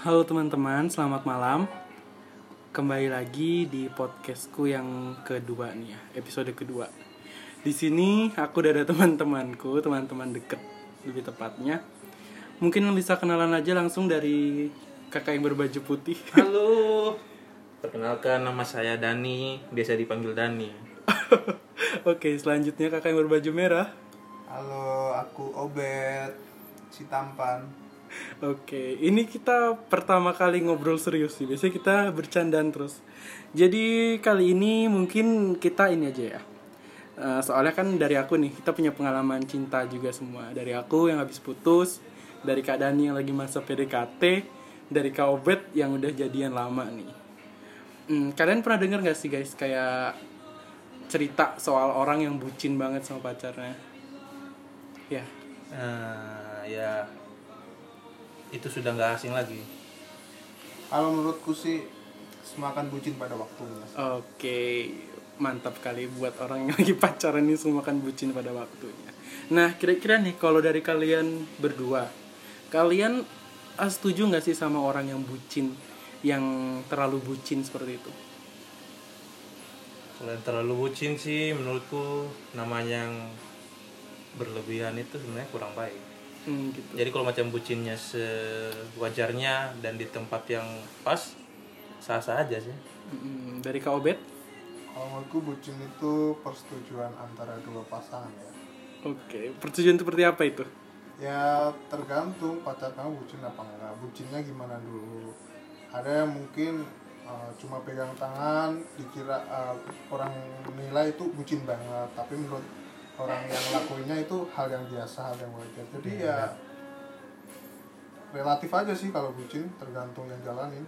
Halo teman-teman, selamat malam. Kembali lagi di podcastku yang kedua nih ya, episode kedua. Di sini aku udah ada teman-temanku, teman-teman deket lebih tepatnya. Mungkin bisa kenalan aja langsung dari kakak yang berbaju putih. Halo, perkenalkan nama saya Dani, biasa dipanggil Dani. Oke, selanjutnya kakak yang berbaju merah. Halo, aku Obet, si tampan. Oke, ini kita pertama kali ngobrol serius sih. Biasanya kita bercandaan terus. Jadi kali ini mungkin kita ini aja ya. Eh, soalnya kan dari aku nih, kita punya pengalaman cinta juga semua. Dari aku yang habis putus, dari Kak Dani yang lagi masa PDKT, dari Kak Obet yang udah jadian lama nih. Hmm, kalian pernah denger gak sih guys kayak cerita soal orang yang bucin banget sama pacarnya? Ya, Eh, ya, itu sudah nggak asing lagi. Kalau menurutku sih semakan bucin pada waktunya. Oke, mantap kali buat orang yang lagi pacaran ini semua kan bucin pada waktunya. Nah, kira-kira nih kalau dari kalian berdua, kalian ah, setuju nggak sih sama orang yang bucin, yang terlalu bucin seperti itu? Kalau yang terlalu bucin sih, menurutku namanya yang berlebihan itu sebenarnya kurang baik. Hmm, gitu. Jadi kalau macam bucinnya sewajarnya dan di tempat yang pas, sah-sah aja sih. Hmm, dari Kak Obet? Kalau menurutku bucin itu persetujuan antara dua pasangan ya. Oke, persetujuan seperti apa itu? Ya tergantung pacar kamu bucin apa enggak. Bucinnya gimana dulu. Ada yang mungkin uh, cuma pegang tangan dikira uh, orang nilai itu bucin banget, tapi menurut orang yang lakuinnya itu hal yang biasa, hal yang wajar. Jadi ya relatif aja sih kalau bucin tergantung yang jalanin.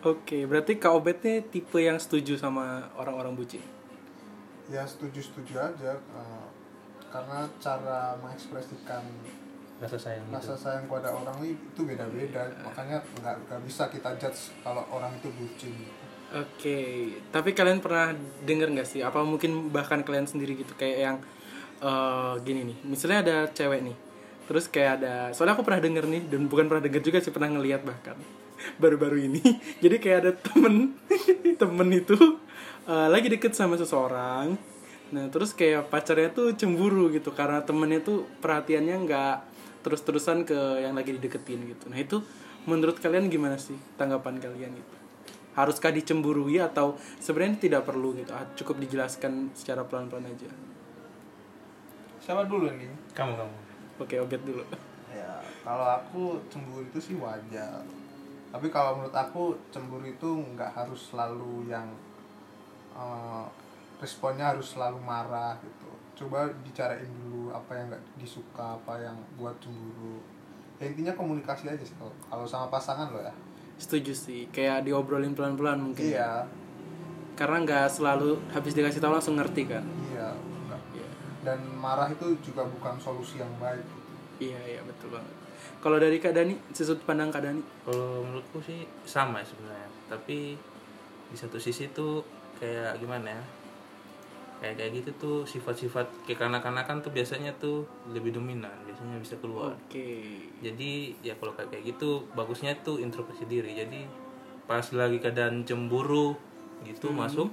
Oke, berarti Kak Obet nih tipe yang setuju sama orang-orang bucin? ya setuju setuju aja eh, karena cara mengekspresikan Rasa sayang rasa gitu. sayang pada orang itu beda beda makanya nggak nggak bisa kita judge kalau orang itu bucin Oke, tapi kalian pernah denger nggak sih? Apa mungkin bahkan kalian sendiri gitu kayak yang eh, gini nih, misalnya ada cewek nih, terus kayak ada, soalnya aku pernah denger nih dan bukan pernah denger juga sih pernah ngeliat bahkan baru-baru ini. Jadi kayak ada temen, temen itu eh, lagi deket sama seseorang, nah terus kayak pacarnya tuh cemburu gitu karena temennya tuh perhatiannya nggak terus-terusan ke yang lagi dideketin gitu. Nah itu menurut kalian gimana sih tanggapan kalian gitu? haruskah dicemburui atau sebenarnya tidak perlu gitu Ah, cukup dijelaskan secara pelan-pelan aja siapa dulu nih Kamu kamu. oke obet dulu. Ya kalau aku cemburu itu sih wajar. Tapi kalau menurut aku cemburu itu nggak harus selalu yang eh, responnya harus selalu marah gitu. Coba bicarain dulu apa yang nggak disuka apa yang buat cemburu. Ya, intinya komunikasi aja sih kalau kalau sama pasangan lo ya. Setuju sih. Kayak diobrolin pelan-pelan mungkin iya. Karena nggak selalu habis dikasih tahu langsung ngerti kan. Iya. Dan marah itu juga bukan solusi yang baik gitu. iya iya betul banget kalau dari kak Dani sesudut pandang kak Dani Kalau menurutku sih sama sebenarnya, tapi di satu sisi tuh kayak gimana ya? Kayak kayak gitu tuh sifat-sifat kayak kanak-kanakan tuh biasanya tuh lebih dominan, biasanya bisa keluar. oke Jadi ya kalau kayak kayak gitu bagusnya tuh introspeksi diri. Jadi pas lagi keadaan cemburu gitu masuk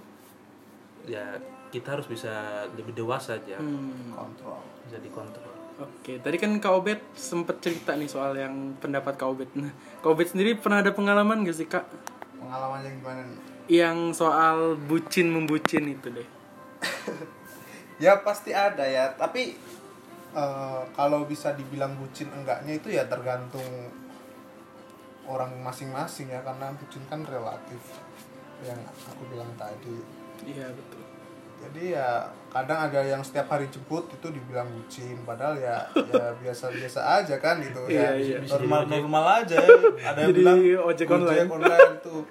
ya kita harus bisa lebih dewasa aja, Hmm, kontrol bisa dikontrol. Oke, tadi kan Kak Obet sempet cerita nih soal yang pendapat Kak Obet. Nah, Kak Obet sendiri pernah ada pengalaman gak sih Kak? pengalamannya gimana nih Yang soal bucin membucin itu deh. ya pasti ada ya tapi eh, kalau bisa dibilang bucin enggaknya itu ya tergantung orang masing-masing ya karena bucin kan relatif yang aku bilang tadi Iya betul. Jadi ya kadang ada yang setiap hari jemput itu dibilang bucin. Padahal ya ya biasa-biasa aja kan gitu. Iya, ya iya. normal normal aja. Ada yang Jadi bilang ojek online. online tuh.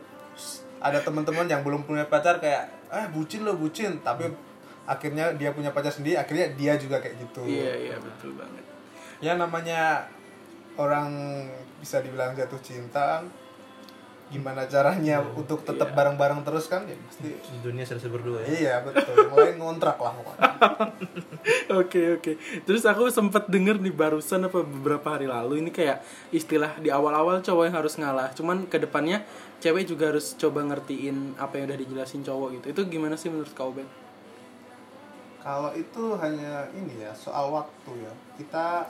Ada teman-teman yang belum punya pacar kayak eh bucin lo bucin. Tapi akhirnya dia punya pacar sendiri akhirnya dia juga kayak gitu. Iya iya betul banget. ya namanya orang bisa dibilang jatuh cinta gimana caranya untuk tetap bareng-bareng terus kan ya pasti di dunia serasa berdua ya iya betul lain ngontrak lah pokoknya Oke oke. Terus aku sempet denger nih barusan apa beberapa hari lalu ini kayak istilah di awal-awal cowok yang harus ngalah. Cuman ke depannya cewek juga harus coba ngertiin apa yang udah dijelasin cowok gitu. Itu gimana sih menurut kau Ben? kalau itu hanya ini ya soal waktu ya kita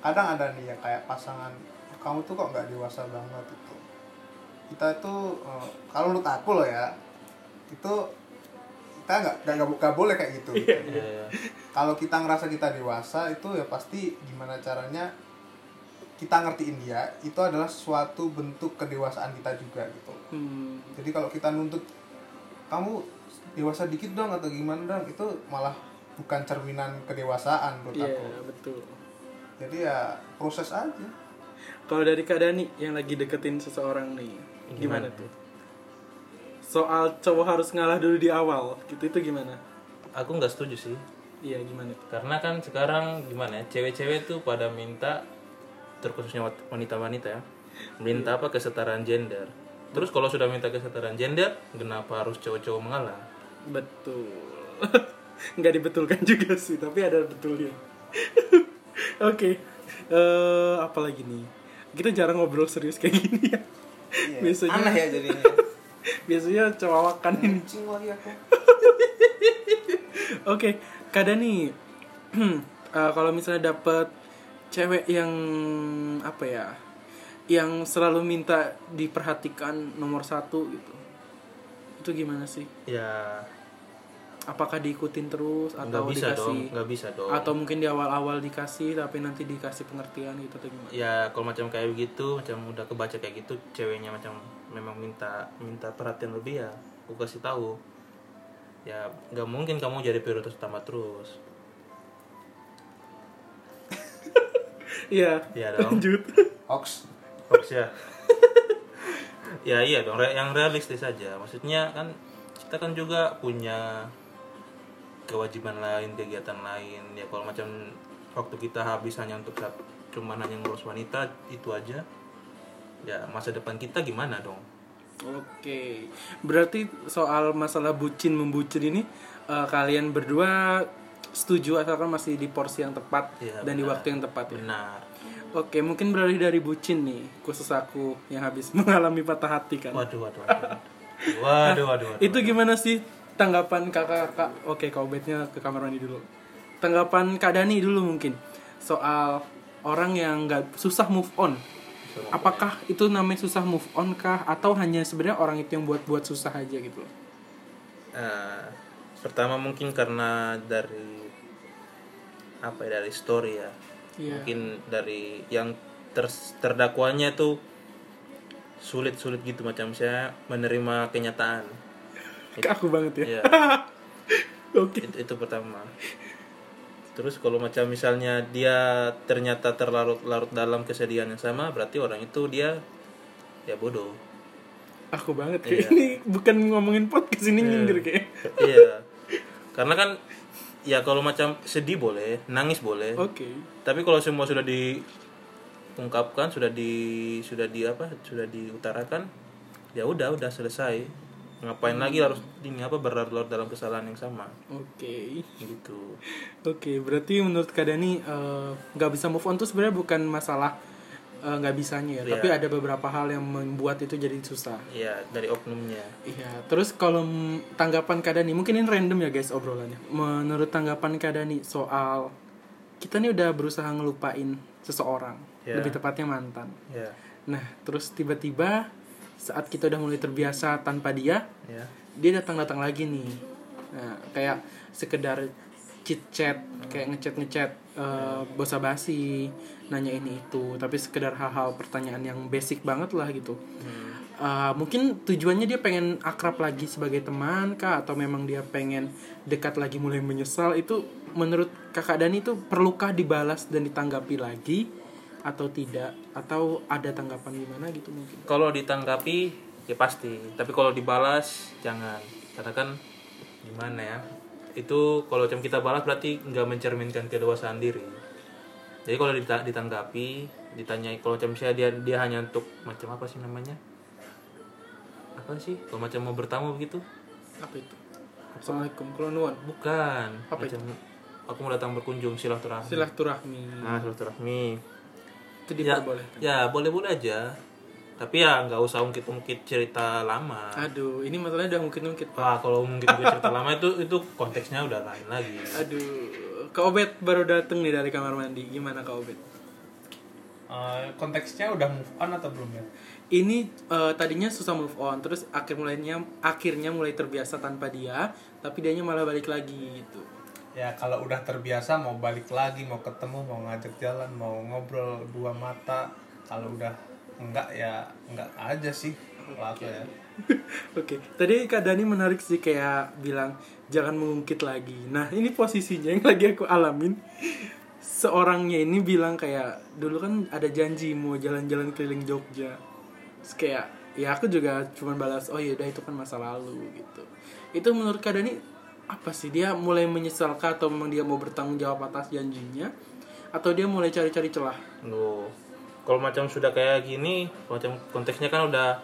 kadang ada nih ya kayak pasangan kamu tuh kok nggak dewasa banget itu kita itu eh, kalau menurut aku loh ya itu kita nggak nggak nggak- boleh kayak gitu, gitu. Iya, iya. kalau kita ngerasa kita dewasa itu ya pasti gimana caranya kita ngertiin dia itu adalah suatu bentuk kedewasaan kita juga gitu Hmm, jadi kalau kita nuntut kamu dewasa dikit dong atau gimana dong itu malah bukan cerminan kedewasaan menurut Iya aku betul. jadi ya proses aja Kalau dari Kak Dani yang lagi deketin seseorang nih, gimana, Gimana? tuh? Soal cowok harus ngalah dulu di awal, gitu itu gimana? aku nggak setuju sih Iya gimana tuh? karena kan sekarang gimana ya cewek-cewek tuh pada minta terkhususnya wanita-wanita ya minta apa kesetaraan gender terus kalau sudah minta kesetaraan gender kenapa harus cowok-cowok mengalah Betul. Nggak dibetulkan juga sih, tapi ada betulnya. Oke. Eh, apa lagi nih? Kita jarang ngobrol serius kayak gini ya. Biasanya aneh ya jadinya biasanya cewawakan ini. Lagi aku Oke, kadang nih eh, kalau misalnya dapet cewek yang apa ya, yang selalu minta diperhatikan nomor satu gitu, itu gimana sih? ya Apakah diikutin terus nggak atau bisa dikasih dong nggak bisa dong atau mungkin di awal-awal dikasih tapi nanti dikasih pengertian gitu atau gimana? ya kalau macam kayak begitu macam udah kebaca kayak gitu ceweknya macam memang minta minta perhatian lebih ya aku kasih tahu ya nggak mungkin kamu jadi prioritas utama terus Iya. Iya dong. Lanjut. hoax Hoax ya. ya iya dong, re- yang realistis saja. Maksudnya kan kita kan juga punya kewajiban lain, kegiatan lain. Ya kalau macam waktu kita habis hanya untuk sat- cuman hanya ngurus wanita itu aja. Ya masa depan kita gimana dong? Oke, berarti soal masalah bucin membucin ini eh, kalian berdua setuju asalkan masih di porsi yang tepat Iya, dan di benar. waktu yang tepat ya. Benar. Oke, mungkin beralih dari bucin nih, khusus aku yang habis mengalami patah hati kan. Waduh, waduh, waduh. Waduh, waduh, waduh. Itu gimana sih tanggapan kakak-kakak? Oke, kau betnya ke kamar mandi dulu. Tanggapan Kak Dani dulu mungkin soal orang yang nggak susah move on. Apakah itu namanya susah move on kah atau hanya sebenarnya orang itu yang buat-buat susah aja gitu loh? Eh, pertama mungkin karena dari apa ya dari story ya Iya. mungkin dari yang ter- terdakwanya tuh sulit-sulit gitu macam saya menerima kenyataan Ke aku banget ya. Iya, Oke. itu, itu pertama terus kalau macam misalnya dia ternyata terlarut-larut dalam kesedihan yang sama berarti orang itu dia ya bodoh Aku banget Iya. ini bukan ngomongin podcast ini nyindir kayak. iya karena kan ya kalau macam sedih boleh nangis boleh Oke. tapi kalau semua sudah diungkapkan sudah di sudah di apa sudah diutarakan ya udah udah selesai ngapain lagi harus ini apa berlarut-larut dalam kesalahan yang sama Oke. gitu Oke, berarti menurut Kak Dani eh, nggak bisa move on tuh sebenarnya bukan masalah eh, nggak bisanya ya, Iya. tapi ada beberapa hal yang membuat itu jadi susah. ya dari oknumnya Iya, terus kalau tanggapan Kak Dani, mungkin ini random ya guys obrolannya. Menurut tanggapan Kak Dani soal kita nih udah berusaha ngelupain seseorang, Iya. lebih tepatnya mantan. ya Nah, terus tiba-tiba saat kita udah mulai terbiasa tanpa dia, ya dia datang-datang lagi nih. Nah, kayak sekedar chit chat, kayak ngechat ngechat eh bosa basi, nanya ini itu, tapi sekedar hal-hal pertanyaan yang basic banget lah gitu. Eh, mungkin tujuannya dia pengen akrab lagi sebagai teman kah? Atau memang dia pengen dekat lagi mulai menyesal? Itu menurut kakak Dani itu perlukah dibalas dan ditanggapi lagi atau tidak? Atau ada tanggapan gimana gitu mungkin? Kalau ditanggapi ya pasti. Tapi kalau dibalas jangan. Karena kan gimana ya? Itu kalau macam kita balas berarti nggak mencerminkan kedewasaan diri. Jadi kalau dita- ditanggapi ditanyai kalau macam misalnya dia dia hanya untuk macam apa sih namanya? Apa sih? Kalau macam mau bertamu begitu? Apa itu? Assalamualaikum kulon bukan. Apa macam aku mau datang berkunjung silaturahmi. Silaturahmi. Nah silaturahmi itu ya diperbolehkan ya boleh boleh aja. Tapi ya nggak usah ungkit-ungkit cerita lama. Aduh ini masalahnya udah mungkin-mungkit pak Wah, kalau mungkin gue cerita lama itu itu konteksnya udah lain lagi. aduh kak Obet baru dateng nih dari kamar mandi. Gimana kak Obet Eh, konteksnya udah move on atau belum ya? Ini eh, tadinya susah move on terus akhir mulainya akhirnya mulai terbiasa tanpa dia tapi dianya malah balik lagi gitu ya kalau udah terbiasa mau balik lagi mau ketemu mau ngajak jalan mau ngobrol dua mata kalau udah enggak ya enggak aja sih aku ya Oke, tadi Kak Dani menarik sih kayak bilang jangan mengungkit lagi. Nah, ini posisinya yang lagi aku alamin. Seorangnya ini bilang kayak dulu kan ada janji mau jalan-jalan keliling Jogja. Terus kayak ya aku juga cuma balas oh yaudah itu kan masa lalu gitu. Itu menurut Kak Dani apa sih dia mulai menyesal kah atau memang dia mau bertanggung jawab atas janjinya atau dia mulai cari-cari celah? Loh, kalau macam sudah kayak gini, macam konteksnya kan udah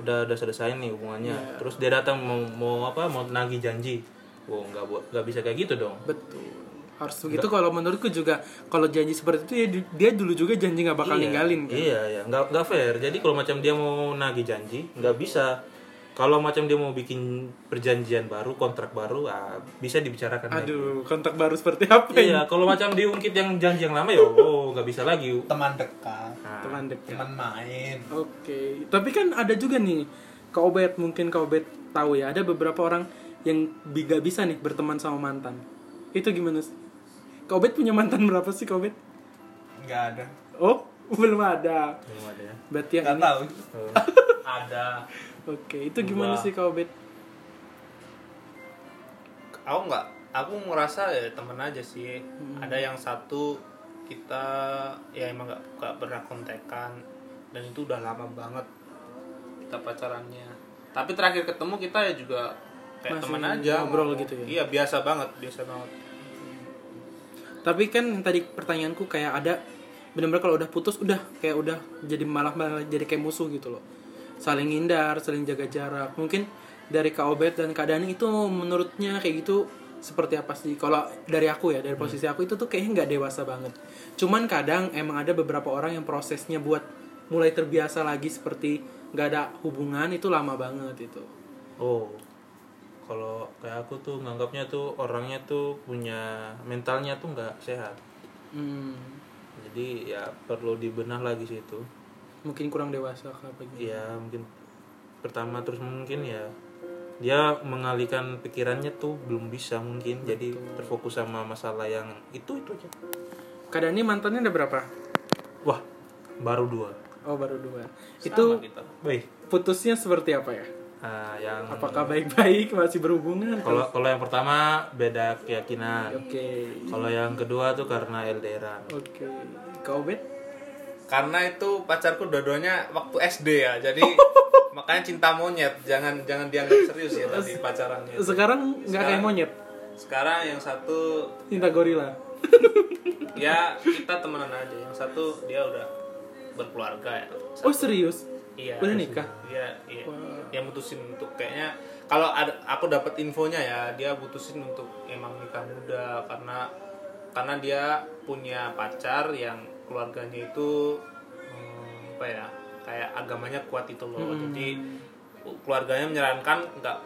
udah udah selesai nih hubungannya. Iya. Terus dia datang mau mau apa? Mau nagih janji. Wow, nggak buat nggak bisa kayak gitu dong. Betul. Harus begitu kalau menurutku juga kalau janji seperti itu ya di- dia dulu juga janji nggak bakal Iya, ninggalin kan. Iya, iya, nggak nggak fair. Jadi kalau macam dia mau nagih janji, nggak bisa. Kalau macam dia mau bikin perjanjian baru, kontrak baru, ah, bisa dibicarakan. lagi. Aduh, kontak baru seperti apa? Iya, kalau macam diungkit yang janji yang lama ya, oh nggak bisa lagi. teman dekat Nah, Teman dekat. teman main Oke, tapi kan ada juga nih Kak Obet mungkin Kak Obet tahu ya ada beberapa orang yang bi- gak bisa nih berteman sama mantan. Itu gimana sih? Kak Obet punya mantan berapa sih Kak Obet? nggak ada Oh, belum ada. belum ada ya. Berarti yang nggak ini. tahu Oh. ada Oke, itu gimana sih Kak Obet? aku nggak aku ngerasa ya temen aja sih ada yang satu kita ya emang nggak nggak pernah kontekan dan itu udah lama banget kita pacarannya tapi terakhir ketemu kita ya juga kayak Masih teman aja ngobrol gitu ya? iya biasa banget biasa banget Tapi kan yang tadi pertanyaanku kayak ada benar-benar kalau udah putus udah kayak udah jadi malah malah jadi kayak musuh gitu loh. Saling hindar, saling jaga jarak. Mungkin dari Kak Obet dan Kak Dani itu menurutnya kayak gitu seperti apa sih? Kalau dari aku ya, dari posisi aku itu tuh kayaknya nggak dewasa banget. Cuman kadang emang ada beberapa orang yang prosesnya buat mulai terbiasa lagi seperti nggak ada hubungan itu lama banget itu. Oh, kalau kayak aku tuh nganggapnya tuh orangnya tuh punya mentalnya tuh nggak sehat. Hmm, Jadi ya perlu dibenah lagi sih itu. Mungkin kurang dewasa kah apa gimana? Ya mungkin pertama terus mungkin ya dia mengalihkan pikirannya tuh belum bisa mungkin jadi terfokus sama masalah yang itu itu aja. Kak Dani mantannya ada berapa? Wah, baru dua. Oh baru dua. Sama itu kita Wih, putusnya seperti apa ya? ah, yang Apakah baik-baik masih berhubungan? kalau kalau yang pertama beda keyakinan. Oke. Kalau yang kedua tuh karena LDRan. Oke. Kau bet? Karena itu pacarku dua-duanya waktu SD ya jadi makanya cinta monyet jangan jangan dianggap serius ya tadi pacarannya Sekarang nggak kayak monyet, sekarang yang satu cinta gorila. ya kita temenan aja yang satu dia udah berkeluarga ya Oh serius? iya Udah nikah? iya iya Wah. dia mutusin untuk kayaknya kalau aku dapat infonya ya dia mutusin untuk emang nikah muda karena karena dia punya pacar yang keluarganya itu hmm, apa ya kayak agamanya kuat itu loh Hmm. jadi keluarganya menyarankan nggak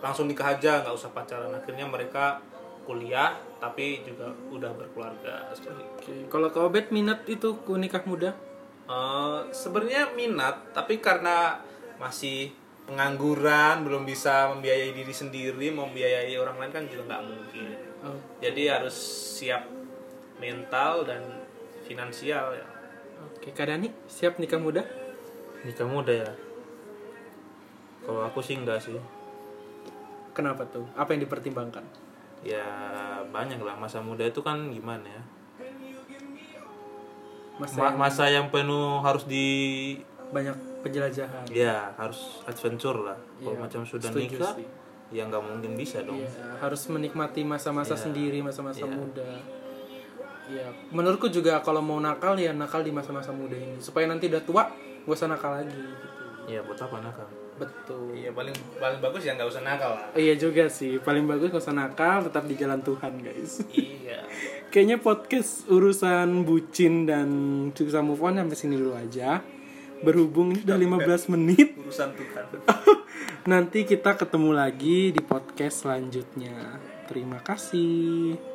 langsung nikah aja nggak usah pacaran akhirnya mereka kuliah tapi juga udah berkeluarga Oke. Kalau kau bet minat itu ku nikah muda? Eh, sebenarnya minat tapi karena masih pengangguran belum bisa membiayai diri sendiri membiayai orang lain kan juga nggak mungkin Oh. jadi harus siap mental dan finansial ya Oke. Kak Dani siap nikah muda? Nikah muda ya. Kalau aku sih enggak sih. Kenapa tuh? Apa yang dipertimbangkan? Ya banyak lah masa muda itu kan gimana ya. Masa Ma- yang masa yang penuh harus di banyak penjelajahan. ya harus adventure lah. Kalau Iya, macam sudah nikah sih. ya nggak mungkin bisa dong. Iya, harus menikmati masa-masa Iya. sendiri, masa-masa Iya. muda. Iya, menurutku juga kalau mau nakal ya nakal di masa-masa muda ini. Supaya nanti udah tua gak usah nakal lagi gitu. Ya buat apa nakal? betul. Iya paling paling bagus ya nggak usah nakal lah. Iya juga sih. Paling bagus gak usah nakal tetap di jalan Tuhan guys. Iya. Kayaknya podcast urusan bucin dan susah move on sampai sini dulu aja. Berhubung ini udah 15 menit. Urusan Tuhan. Nanti kita ketemu lagi di podcast selanjutnya. Terima kasih